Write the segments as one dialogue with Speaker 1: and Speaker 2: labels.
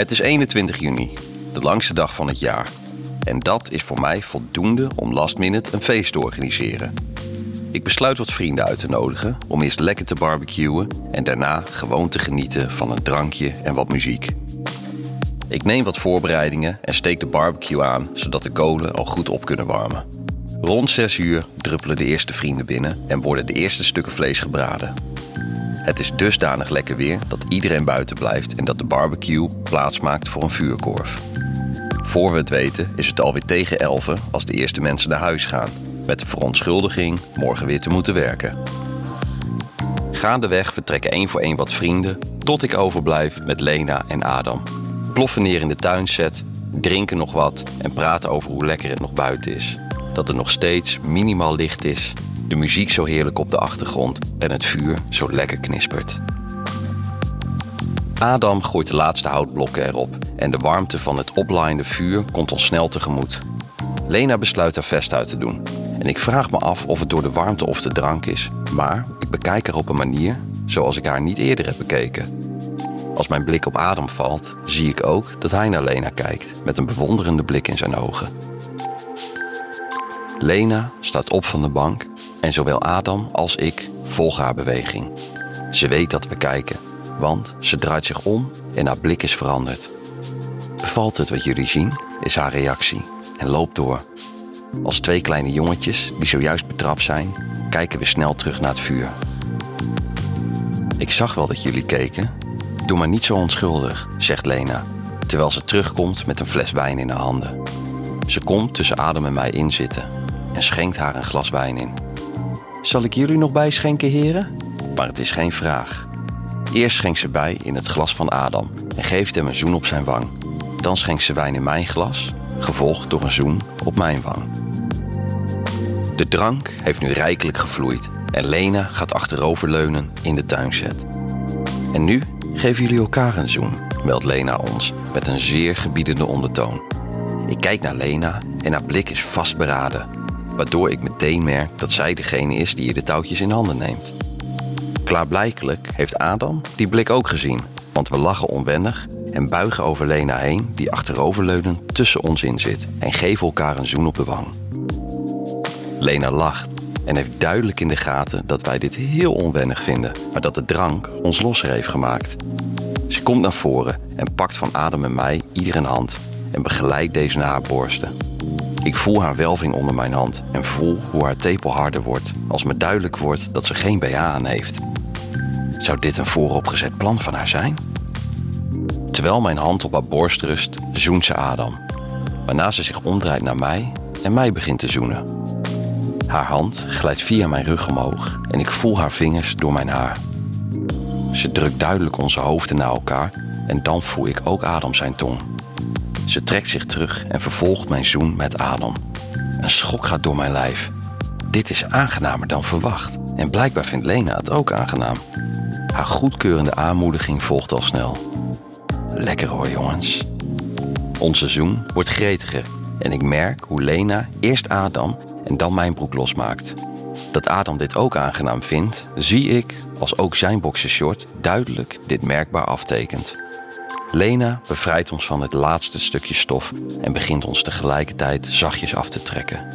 Speaker 1: Het is 21 juni, de langste dag van het jaar. En dat is voor mij voldoende om last minute een feest te organiseren. Ik besluit wat vrienden uit te nodigen om eerst lekker te barbecuen en daarna gewoon te genieten van een drankje en wat muziek. Ik neem wat voorbereidingen en steek de barbecue aan zodat de kolen al goed op kunnen warmen. Rond 6 uur druppelen de eerste vrienden binnen en worden de eerste stukken vlees gebraden. Het is dusdanig lekker weer dat iedereen buiten blijft en dat de barbecue plaatsmaakt voor een vuurkorf. Voor we het weten is het alweer tegen 11 als de eerste mensen naar huis gaan, met de verontschuldiging morgen weer te moeten werken. Gaandeweg vertrekken één voor één wat vrienden, tot ik overblijf met Lena en Adam. Ploffen neer in de tuinset, drinken nog wat en praten over hoe lekker het nog buiten is. Dat er nog steeds minimaal licht is, de muziek zo heerlijk op de achtergrond en het vuur zo lekker knispert. Adam gooit de laatste houtblokken erop en de warmte van het oplaaiende vuur komt ons snel tegemoet. Lena besluit haar vest uit te doen en ik vraag me af of het door de warmte of de drank is, maar ik bekijk haar op een manier zoals ik haar niet eerder heb bekeken. Als mijn blik op Adam valt, zie ik ook dat hij naar Lena kijkt met een bewonderende blik in zijn ogen. Lena staat op van de bank en zowel Adam als ik volgen haar beweging. Ze weet dat we kijken, want ze draait zich om en haar blik is veranderd. Bevalt het wat jullie zien, is haar reactie en loopt door. Als twee kleine jongetjes die zojuist betrapt zijn, kijken we snel terug naar het vuur. Ik zag wel dat jullie keken. Doe maar niet zo onschuldig, zegt Lena, terwijl ze terugkomt met een fles wijn in haar handen. Ze komt tussen Adam en mij inzitten en schenkt haar een glas wijn in. Zal ik jullie nog bijschenken, heren? Maar het is geen vraag. Eerst schenkt ze bij in het glas van Adam en geeft hem een zoen op zijn wang. Dan schenkt ze wijn in mijn glas, gevolgd door een zoen op mijn wang. De drank heeft nu rijkelijk gevloeid en Lena gaat achteroverleunen in de tuinzet. En nu geven jullie elkaar een zoen, meldt Lena ons met een zeer gebiedende ondertoon. Ik kijk naar Lena en haar blik is vastberaden, waardoor ik meteen merk dat zij degene is die je de touwtjes in handen neemt. Klaarblijkelijk heeft Adam die blik ook gezien, want we lachen onwennig en buigen over Lena heen, die achteroverleunend tussen ons in zit, en geven elkaar een zoen op de wang. Lena lacht en heeft duidelijk in de gaten dat wij dit heel onwennig vinden, maar dat de drank ons losser heeft gemaakt. Ze komt naar voren en pakt van Adam en mij ieder een hand en begeleidt deze naar haar borsten. Ik voel haar welving onder mijn hand en voel hoe haar tepel harder wordt als me duidelijk wordt dat ze geen BH aan heeft. Zou dit een vooropgezet plan van haar zijn? Terwijl mijn hand op haar borst rust, zoent ze Adam, waarna ze zich omdraait naar mij en mij begint te zoenen. Haar hand glijdt via mijn rug omhoog en ik voel haar vingers door mijn haar. Ze drukt duidelijk onze hoofden naar elkaar en dan voel ik ook Adam zijn tong. Ze trekt zich terug en vervolgt mijn zoen met Adam. Een schok gaat door mijn lijf. Dit is aangenamer dan verwacht en blijkbaar vindt Lena het ook aangenaam. Haar goedkeurende aanmoediging volgt al snel. Lekker hoor, jongens. Onze zoen wordt gretiger en ik merk hoe Lena eerst Adam en dan mijn broek losmaakt. Dat Adam dit ook aangenaam vindt, zie ik als ook zijn boxershort duidelijk dit merkbaar aftekent. Lena bevrijdt ons van het laatste stukje stof en begint ons tegelijkertijd zachtjes af te trekken.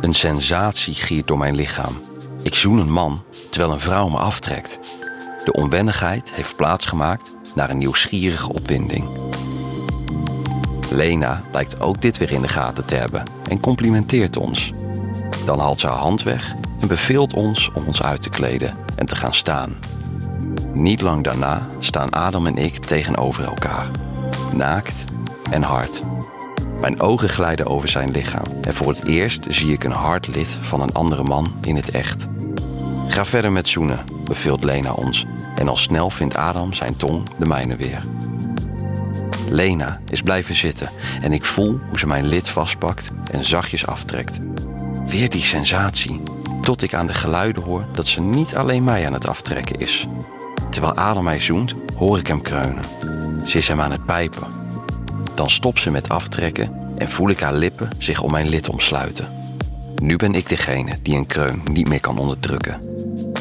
Speaker 1: Een sensatie giert door mijn lichaam. Ik zoen een man terwijl een vrouw me aftrekt. De onwennigheid heeft plaatsgemaakt naar een nieuwsgierige opwinding. Lena lijkt ook dit weer in de gaten te hebben en complimenteert ons. Dan haalt ze haar hand weg en beveelt ons om ons uit te kleden en te gaan staan. Niet lang daarna staan Adam en ik tegenover elkaar, naakt en hard. Mijn ogen glijden over zijn lichaam en voor het eerst zie ik een hard lid van een andere man in het echt. Ga verder met zoenen, beveelt Lena ons en al snel vindt Adam zijn tong de mijne weer. Lena is blijven zitten en ik voel hoe ze mijn lid vastpakt en zachtjes aftrekt. Weer die sensatie, tot ik aan de geluiden hoor dat ze niet alleen mij aan het aftrekken is. Terwijl Adam mij zoent, hoor ik hem kreunen. Ze is hem aan het pijpen. Dan stopt ze met aftrekken en voel ik haar lippen zich om mijn lid omsluiten. Nu ben ik degene die een kreun niet meer kan onderdrukken.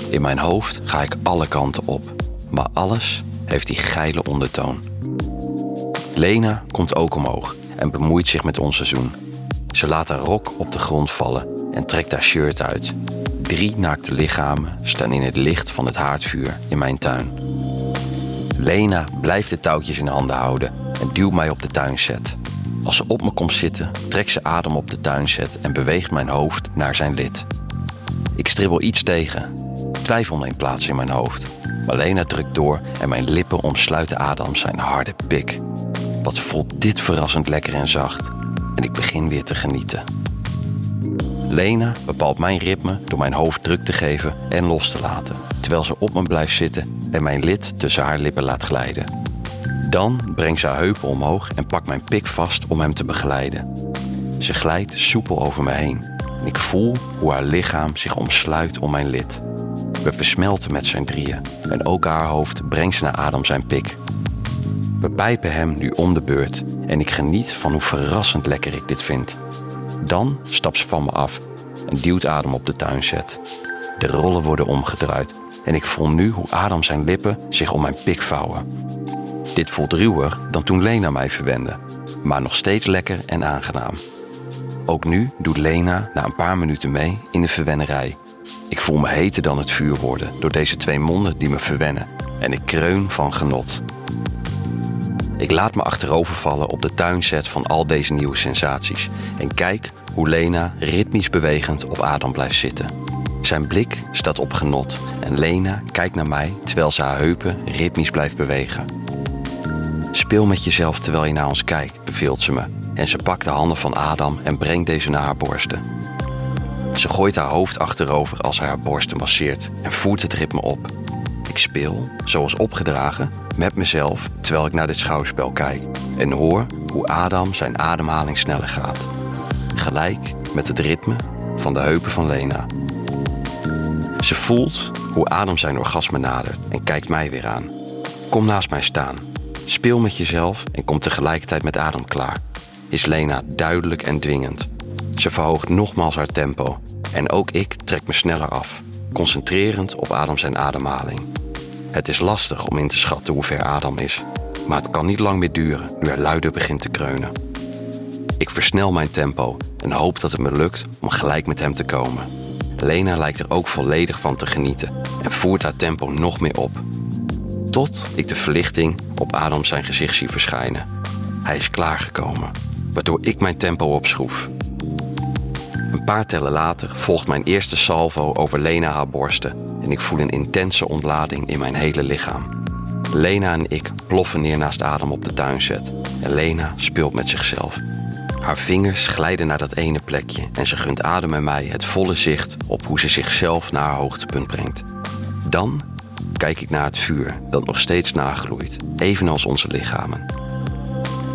Speaker 1: In mijn hoofd ga ik alle kanten op, maar alles heeft die geile ondertoon. Lena komt ook omhoog en bemoeit zich met ons seizoen. Ze laat haar rok op de grond vallen en trekt haar shirt uit. Drie naakte lichamen staan in het licht van het haardvuur in mijn tuin. Lena blijft de touwtjes in handen houden en duwt mij op de tuinset. Als ze op me komt zitten, trekt ze adem op de tuinset en beweegt mijn hoofd naar zijn lid. Ik stribbel iets tegen. Twijfel neemt plaats in mijn hoofd. Maar Lena drukt door en mijn lippen omsluiten Adam zijn harde pik. Wat voelt dit verrassend lekker en zacht. En ik begin weer te genieten. Lena bepaalt mijn ritme door mijn hoofd druk te geven en los te laten, terwijl ze op me blijft zitten en mijn lid tussen haar lippen laat glijden. Dan brengt ze haar heupen omhoog en pakt mijn pik vast om hem te begeleiden. Ze glijdt soepel over me heen en ik voel hoe haar lichaam zich omsluit om mijn lid. We versmelten met zijn drieën en ook haar hoofd brengt ze naar Adam zijn pik. We pijpen hem nu om de beurt en ik geniet van hoe verrassend lekker ik dit vind. Dan stapt ze van me af en duwt Adam op de tuinset. De rollen worden omgedraaid en ik voel nu hoe Adam zijn lippen zich om mijn pik vouwen. Dit voelt ruwer dan toen Lena mij verwende, maar nog steeds lekker en aangenaam. Ook nu doet Lena na een paar minuten mee in de verwennerij. Ik voel me heter dan het vuur worden door deze twee monden die me verwennen en ik kreun van genot. Ik laat me achterovervallen op de tuinset van al deze nieuwe sensaties en kijk hoe Lena ritmisch bewegend op Adam blijft zitten. Zijn blik staat op genot en Lena kijkt naar mij terwijl ze haar heupen ritmisch blijft bewegen. Speel met jezelf terwijl je naar ons kijkt, beveelt ze me en ze pakt de handen van Adam en brengt deze naar haar borsten. Ze gooit haar hoofd achterover als hij haar borsten masseert en voert het ritme op. Ik speel, zoals opgedragen, met mezelf terwijl ik naar dit schouwspel kijk en hoor hoe Adam zijn ademhaling sneller gaat. Gelijk met het ritme van de heupen van Lena. Ze voelt hoe Adam zijn orgasme nadert en kijkt mij weer aan. Kom naast mij staan. Speel met jezelf en kom tegelijkertijd met Adam klaar. Is Lena duidelijk en dwingend. Ze verhoogt nogmaals haar tempo en ook ik trek me sneller af, concentrerend op Adam zijn ademhaling. Het is lastig om in te schatten hoe ver Adam is, maar het kan niet lang meer duren nu hij luider begint te kreunen. Ik versnel mijn tempo en hoop dat het me lukt om gelijk met hem te komen. Lena lijkt er ook volledig van te genieten en voert haar tempo nog meer op. Tot ik de verlichting op Adam zijn gezicht zie verschijnen. Hij is klaargekomen, waardoor ik mijn tempo opschroef. Een paar tellen later volgt mijn eerste salvo over Lena haar borsten en ik voel een intense ontlading in mijn hele lichaam. Lena en ik ploffen neer naast Adam op de tuinzet en Lena speelt met zichzelf. Haar vingers glijden naar dat ene plekje en ze gunt Adam en mij het volle zicht op hoe ze zichzelf naar haar hoogtepunt brengt. Dan kijk ik naar het vuur dat nog steeds nagloeit, evenals onze lichamen.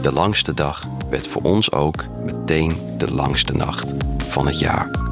Speaker 1: De langste dag werd voor ons ook meteen de langste nacht van het jaar.